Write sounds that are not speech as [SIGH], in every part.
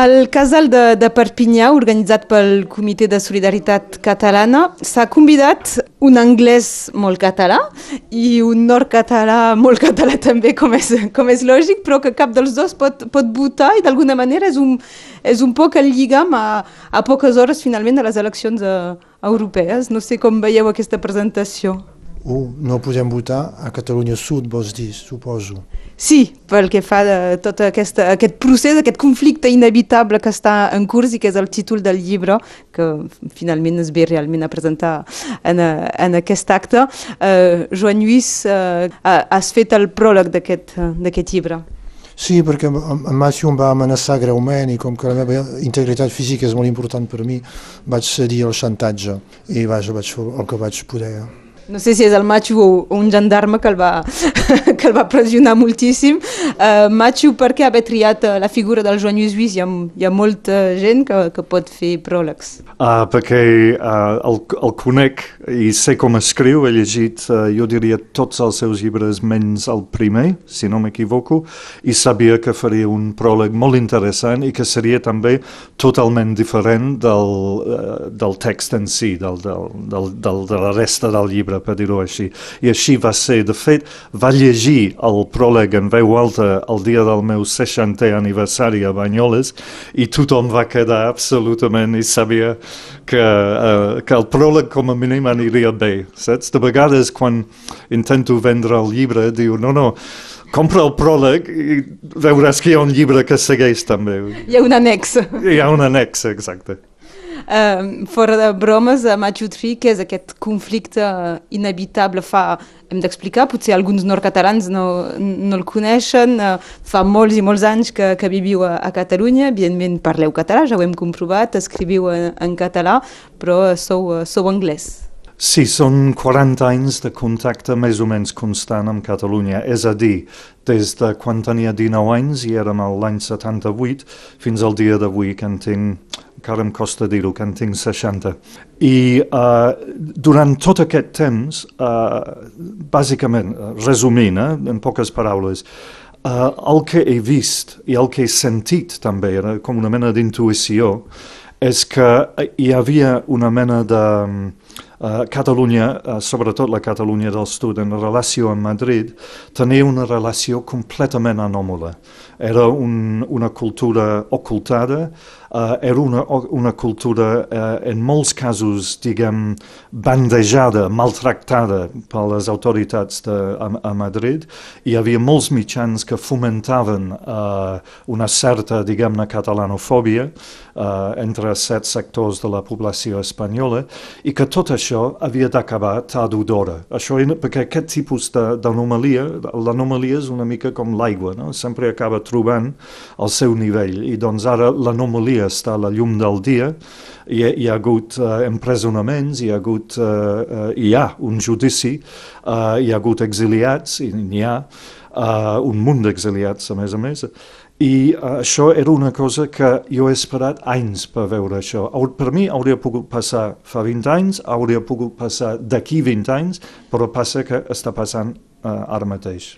El casal de, de Perpinyà, organitzat pel Comitè de Solidaritat Catalana, s'ha convidat un anglès molt català i un nord-català molt català també, com és, com és lògic, però que cap dels dos pot, pot votar i d'alguna manera és un, és un poc el lligam a, a poques hores finalment de les eleccions uh, europees. No sé com veieu aquesta presentació. Uh, no podem votar a Catalunya Sud, vols dir, suposo. Sí, pel que fa de tot aquesta, aquest procés, aquest conflicte inevitable que està en curs i que és el títol del llibre que finalment es ve realment a presentar en, en aquest acte. Uh, Joan Lluís, uh, has fet el pròleg d'aquest llibre. Sí, perquè en Matthew em va amenaçar greument i com que la meva integritat física és molt important per mi, vaig cedir el xantatge i vaja, vaig fer el que vaig poder. No sé si és el Machu o un gendarme que el va, [LAUGHS] que el va pressionar moltíssim. Uh, Machu, per què haver triat uh, la figura del Joan Lluís Lluís? Hi ha, hi ha molta gent que, que pot fer pròlegs. Uh, perquè uh, el, el conec i sé com escriu, he llegit, uh, jo diria, tots els seus llibres menys el primer, si no m'equivoco, i sabia que faria un pròleg molt interessant i que seria també totalment diferent del, uh, del text en si, del, del, del, del, de la resta del llibre per dir-ho així. I així va ser. De fet, va llegir el pròleg en veu alta el dia del meu 60è aniversari a Banyoles i tothom va quedar absolutament i sabia que, uh, que el pròleg com a mínim aniria bé, saps? De vegades quan intento vendre el llibre diu no, no, compra el pròleg i veuràs que hi ha un llibre que segueix també. Hi ha un annex. Hi ha un annex, exacte. Uh, fora de bromes, a Machu Tree, que és aquest conflicte inevitable, fa, hem d'explicar, potser alguns nord-catalans no, no el coneixen, uh, fa molts i molts anys que, que viviu a, a Catalunya, evidentment parleu català, ja ho hem comprovat, escriviu en, en català, però sou, uh, sou anglès. Sí, són 40 anys de contacte més o menys constant amb Catalunya, és a dir, des de quan tenia 19 anys, i érem l'any 78, fins al dia d'avui, que en tinc encara em costa dir-ho, que en tinc 60. I uh, durant tot aquest temps, uh, bàsicament, resumint, eh, en poques paraules, uh, el que he vist i el que he sentit també, era com una mena d'intuïció, és que hi havia una mena de... Uh, Catalunya, uh, sobretot la Catalunya del Sud, en relació amb Madrid, tenia una relació completament anòmala. Era un, una cultura ocultada, era una, una cultura uh, en molts casos, diguem, bandejada, maltractada per les autoritats de, a, a Madrid. Hi havia molts mitjans que fomentaven uh, una certa, diguem-ne, catalanofòbia entre certs sectors de la població espanyola i que tot això havia d'acabar tard o d'hora. Això, perquè aquest tipus d'anomalia, l'anomalia és una mica com l'aigua, no? sempre acaba trobant el seu nivell i doncs ara l'anomalia dia està a la llum del dia, hi hi ha hagut uh, empresonaments, hi ha hagut, uh, uh, hi ha un judici, uh, hi ha hagut exiliats, i n'hi ha uh, un munt d'exiliats a més a més, i uh, això era una cosa que jo he esperat anys per veure això. Per mi hauria pogut passar fa 20 anys, hauria pogut passar d'aquí 20 anys, però passa que està passant uh, ara mateix.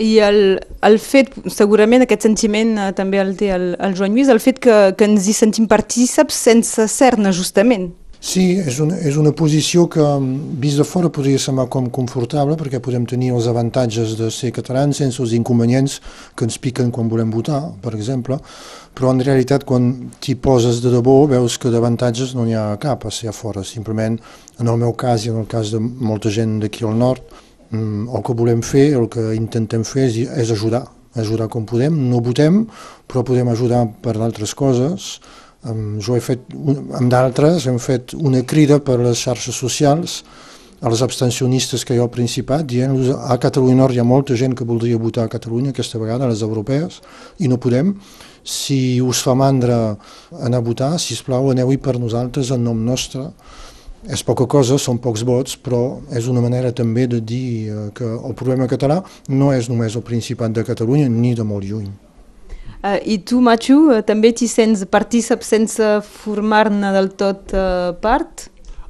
I el, el fet, segurament aquest sentiment eh, també el té el, el Joan Lluís, el fet que, que ens hi sentim partíceps sense ser-ne justament. Sí, és una, és una posició que, vist de fora, podria semblar com confortable, perquè podem tenir els avantatges de ser catalans sense els inconvenients que ens piquen quan volem votar, per exemple, però en realitat quan t'hi poses de debò veus que d'avantatges no n'hi ha cap a ser a fora, simplement en el meu cas i en el cas de molta gent d'aquí al nord, Mm, el que volem fer, el que intentem fer és, és ajudar, ajudar com podem, no votem, però podem ajudar per d'altres coses. Jo he fet, amb d'altres, hem fet una crida per les xarxes socials als abstencionistes que ha al Principat, dient a Catalunya Nord hi ha molta gent que voldria votar a Catalunya aquesta vegada, a les europees, i no podem. Si us fa mandra anar a votar, si us plau, aneu-hi per nosaltres en nom nostre, és poca cosa, són pocs vots, però és una manera també de dir eh, que el problema català no és només el Principat de Catalunya ni de molt lluny. Uh, I tu, Machu, uh, també t'hi sents partícip sense formar-ne del tot uh, part?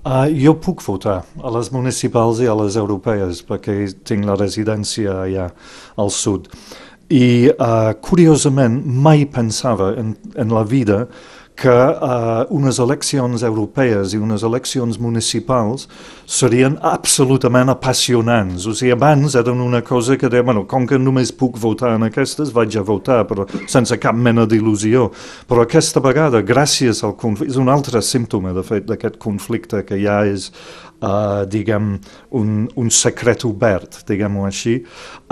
Uh, jo puc votar a les municipals i a les europees perquè tinc la residència allà al sud. I, uh, curiosament, mai pensava en, en la vida que uh, unes eleccions europees i unes eleccions municipals serien absolutament apassionants. O sigui, abans eren una cosa que deia, bueno, com que només puc votar en aquestes, vaig a votar, però sense cap mena d'il·lusió. Però aquesta vegada, gràcies al conflicte, és un altre símptoma, de fet, d'aquest conflicte que ja és uh, diguem, un, un secret obert, diguem-ho així,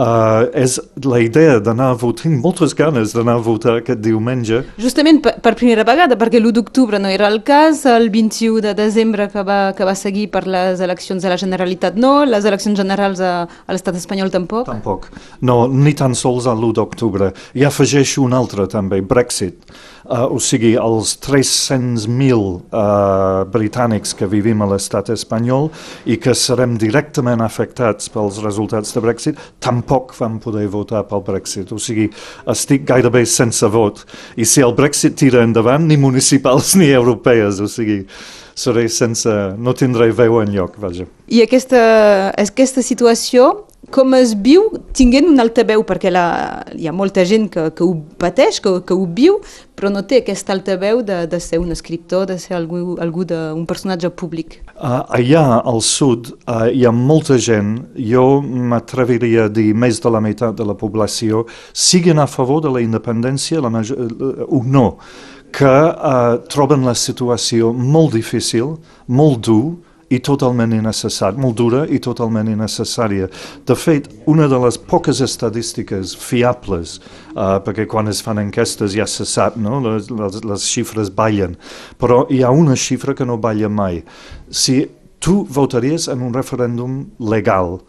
uh, és la idea d'anar a votar, tinc moltes ganes d'anar a votar aquest diumenge. Justament per, per primera vegada, perquè l'1 d'octubre no era el cas, el 21 de desembre que va, que va seguir per les eleccions de la Generalitat no, les eleccions generals a, a l'estat espanyol tampoc. Tampoc, no, ni tan sols a l'1 d'octubre. I afegeixo un altre també, Brexit. Uh, o sigui, els 300.000 uh, britànics que vivim a l'estat espanyol i que serem directament afectats pels resultats de Brexit, tampoc vam poder votar pel Brexit. O sigui, estic gairebé sense vot. I si el Brexit tira endavant, ni municipals ni europees, o sigui, seré sense... no tindré veu en lloc, vaja. I aquesta, aquesta situació com es viu tinguent un altaveu, perquè la, hi ha molta gent que, que ho pateix, que, que ho viu, però no té aquest altaveu de, de ser un escriptor, de ser algú, algú de, un personatge públic. Uh, allà al sud uh, hi ha molta gent, jo m'atreviria a dir més de la meitat de la població, siguin a favor de la independència la major, uh, o no, que uh, troben la situació molt difícil, molt dur, i totalment innecessària, molt dura i totalment innecessària. De fet, una de les poques estadístiques fiables, uh, perquè quan es fan enquestes ja se sap, no? les, les, les xifres ballen, però hi ha una xifra que no balla mai. Si tu votaries en un referèndum legal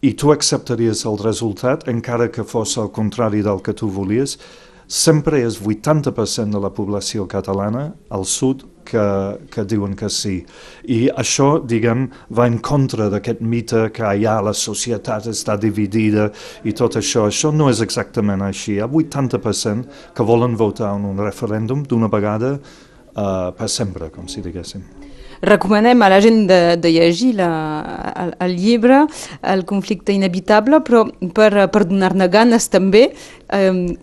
i tu acceptaries el resultat, encara que fos el contrari del que tu volies, sempre és 80% de la població catalana al sud que, que diuen que sí. I això, diguem, va en contra d'aquest mite que allà la societat està dividida i tot això. Això no és exactament així. Hi ha 80% que volen votar en un referèndum d'una vegada uh, per sempre, com si diguéssim recomanem a la gent de, de llegir la, el, el llibre, El conflicte inevitable, però per, per donar-ne ganes també, eh,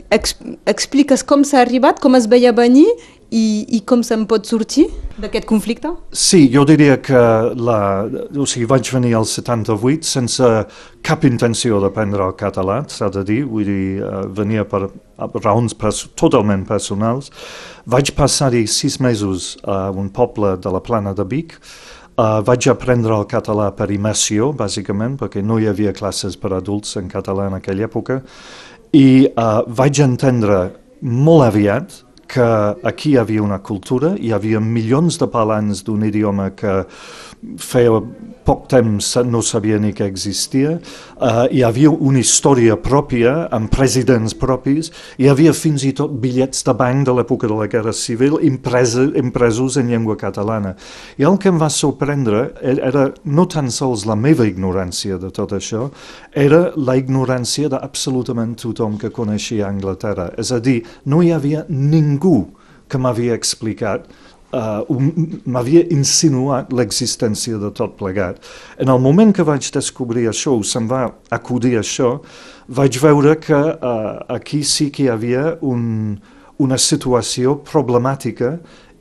expliques com s'ha arribat, com es veia venir i, i com se'n pot sortir d'aquest conflicte? Sí, jo diria que la, o sigui, vaig venir al 78 sense cap intenció d'aprendre el català, s'ha de dir, vull dir, uh, venia per raons pers totalment personals. Vaig passar-hi sis mesos a un poble de la plana de Vic, Uh, vaig aprendre el català per immersió, bàsicament, perquè no hi havia classes per adults en català en aquella època, i uh, vaig entendre molt aviat que aquí hi havia una cultura, hi havia milions de parlants d'un idioma que feia poc temps no sabia ni que existia, uh, hi havia una història pròpia, amb presidents propis, hi havia fins i tot bitllets de banc de l'època de la Guerra Civil impresa, impresos en llengua catalana. I el que em va sorprendre era no tan sols la meva ignorància de tot això, era la ignorància d'absolutament tothom que coneixia Anglaterra. És a dir, no hi havia ningú que m'havia explicat uh, m'havia insinuat l'existència de tot plegat. En el moment que vaig descobrir això, se'm va acudir això, vaig veure que uh, aquí sí que hi havia un, una situació problemàtica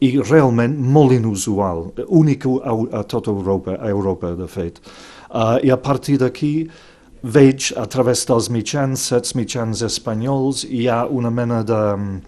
i realment molt inusual, única a, a tota Europa, a Europa de fet. Uh, I a partir d'aquí veig a través dels mitjans, sets mitjans espanyols, hi ha una mena de... Um,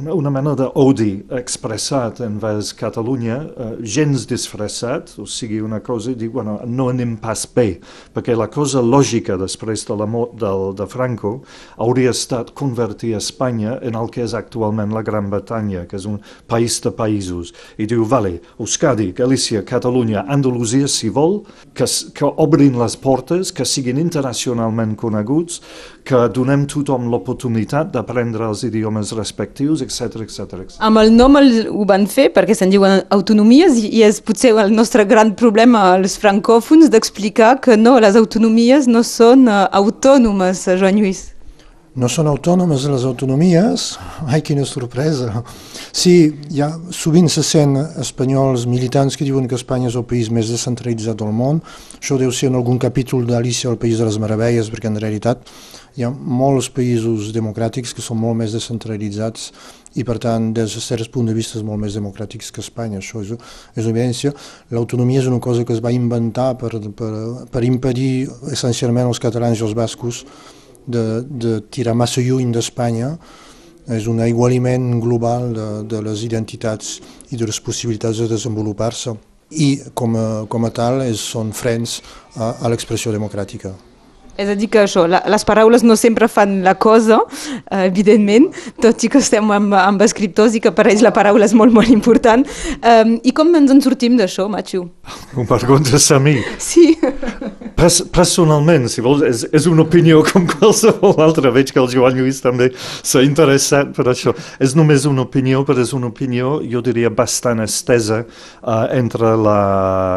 una, una mena d'odi expressat envers Catalunya, eh, gens disfressat, o sigui, una cosa, dic, bueno, no anem pas bé, perquè la cosa lògica després de la mort del, de Franco hauria estat convertir Espanya en el que és actualment la Gran Bretanya, que és un país de països, i diu, vale, Euskadi, Galícia, Catalunya, Andalusia, si vol, que, que obrin les portes, que siguin internacionalment coneguts, que donem tothom l'oportunitat d'aprendre els idiomes respectius, etc etc. Amb el nom el, ho van fer perquè se'n diuen autonomies i és potser el nostre gran problema als francòfons d'explicar que no, les autonomies no són uh, autònomes, Joan Lluís. No són autònomes les autonomies? Ai, quina sorpresa! Sí, ja sovint se sent espanyols militants que diuen que Espanya és el país més descentralitzat del món. Això deu ser en algun capítol d'Alicia al País de les Meravelles, perquè en realitat hi ha molts països democràtics que són molt més descentralitzats i per tant des de certs punts de vista és molt més democràtics que Espanya, això és, és una evidència. L'autonomia és una cosa que es va inventar per, per, per impedir essencialment els catalans i els bascos de, de tirar massa lluny d'Espanya, és un aigualiment global de, de les identitats i de les possibilitats de desenvolupar-se i com a, com a tal és, són frens a, a l'expressió democràtica. És a dir que això, la, les paraules no sempre fan la cosa, eh, evidentment, tot i que estem amb, amb escriptors i que per ells la paraula és molt, molt important. Um, I com ens en sortim d'això, Matxu? Preguntes a mi? Sí. Pers personalment, si vols, és, és una opinió [LAUGHS] com qualsevol altra. Veig que el Joan Lluís també s'ha interessat per això. És només una opinió, però és una opinió, jo diria, bastant estesa uh, entre la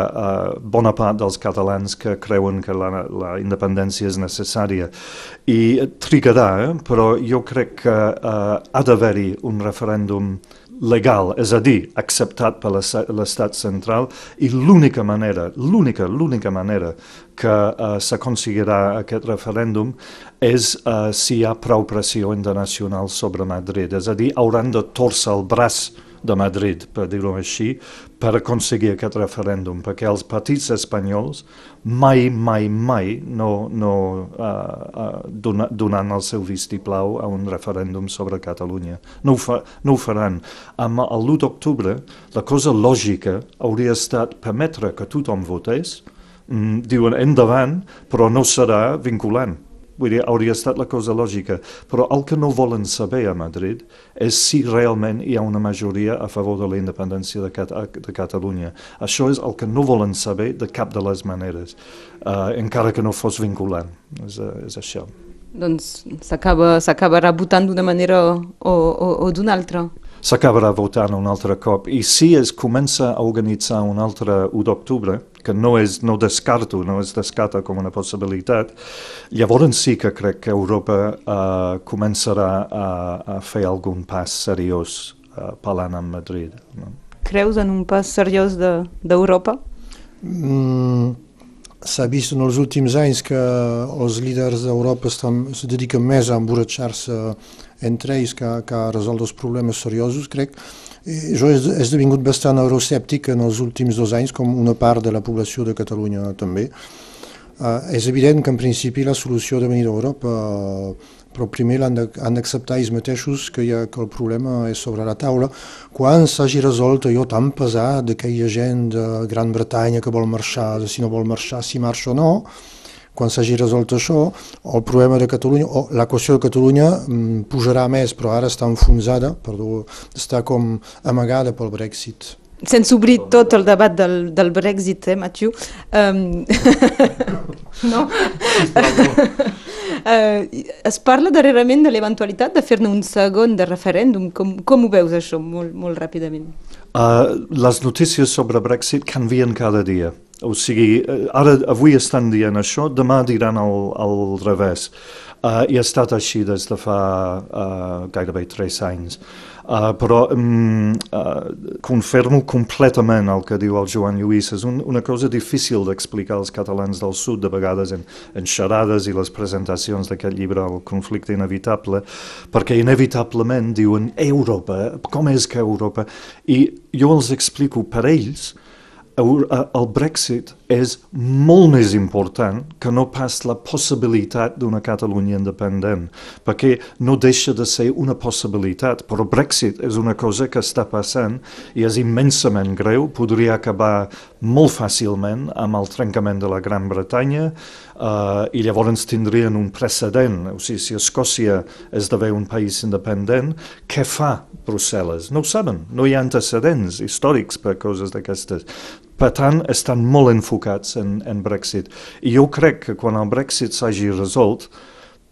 uh, bona part dels catalans que creuen que la, la independència és necessària. I trigarà, eh? però jo crec que uh, ha d'haver-hi un referèndum legal, és a dir, acceptat per l'estat central i l'única manera, l'única, l'única manera que uh, s'aconseguirà aquest referèndum és uh, si hi ha prou pressió internacional sobre Madrid, és a dir, hauran de torçar el braç de Madrid, per dir-ho així, per aconseguir aquest referèndum, perquè els partits espanyols mai, mai, mai no, no uh, uh, dona, donant el seu vistiplau a un referèndum sobre Catalunya. No ho, fa, no ho faran. Amb l'1 d'octubre, la cosa lògica hauria estat permetre que tothom votés, mm, diuen endavant, però no serà vinculant. Vull dir, hauria estat la cosa lògica. Però el que no volen saber a Madrid és si realment hi ha una majoria a favor de la independència de, Cat de Catalunya. Això és el que no volen saber de cap de les maneres, uh, encara que no fos vinculant. És, és això. Doncs s'acabarà votant d'una manera o, o, o d'una altra s'acabarà votant un altre cop. I si es comença a organitzar un altre 1 d'octubre, que no, és, no descarto, no es descarta com una possibilitat, llavors sí que crec que Europa uh, començarà a, a fer algun pas seriós uh, parlant amb Madrid. No? Creus en un pas seriós d'Europa? De, mm, S'ha vist en els últims anys que els líders d'Europa es dediquen més a emborratxar-se entre ells que, que a resoldre els problemes seriosos, crec. I jo he esdevingut bastant euroscèptic en els últims dos anys, com una part de la població de Catalunya també. Uh, és evident que en principi la solució de venir d'Europa, uh, però primer han d'acceptar ells mateixos que, ha, que el problema és sobre la taula. Quan s'hagi resolt allò tan pesat d'aquella gent de Gran Bretanya que vol marxar, de si no vol marxar, si marxa o no, quan s'hagi resolt això, el problema de Catalunya, o la qüestió de Catalunya mm, pujarà més, però ara està enfonsada, perdó, està com amagada pel Brexit. Sense obrir tot el debat del, del Brexit, eh, Mathieu? Um... [LAUGHS] no? [LAUGHS] uh, es parla darrerament de l'eventualitat de fer-ne un segon de referèndum. Com, com ho veus, això, molt, molt ràpidament? Uh, les notícies sobre Brexit canvien cada dia. O sigui, eh, ara, avui estan dient això, demà diran el, el revés. Uh, I ha estat així des de fa uh, gairebé tres anys. Uh, però um, uh, confirmo completament el que diu el Joan Lluís. És un, una cosa difícil d'explicar als catalans del sud, de vegades en, en xerades i les presentacions d'aquest llibre, El conflicte inevitable, perquè inevitablement diuen Europa, com és que Europa? I jo els explico per ells el Brexit és molt més important que no pas la possibilitat d'una Catalunya independent, perquè no deixa de ser una possibilitat, però Brexit és una cosa que està passant i és immensament greu, podria acabar molt fàcilment amb el trencament de la Gran Bretanya uh, i llavors tindrien un precedent, o sigui, si Escòcia esdevé un país independent, què fa Brussel·les? No ho saben, no hi ha antecedents històrics per coses d'aquestes. Per tant, estan molt enfocats en, en Brexit. I jo crec que quan el Brexit s'hagi resolt,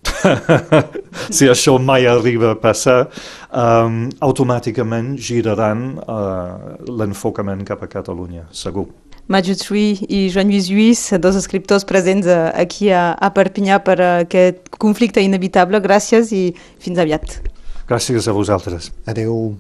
[LAUGHS] si això mai arriba a passar, um, automàticament giraran uh, l'enfocament cap a Catalunya, segur. Maju Trui i Joan Lluís Lluís, dos escriptors presents aquí a, a Perpinyà per aquest conflicte inevitable. Gràcies i fins aviat. Gràcies a vosaltres. Adeu.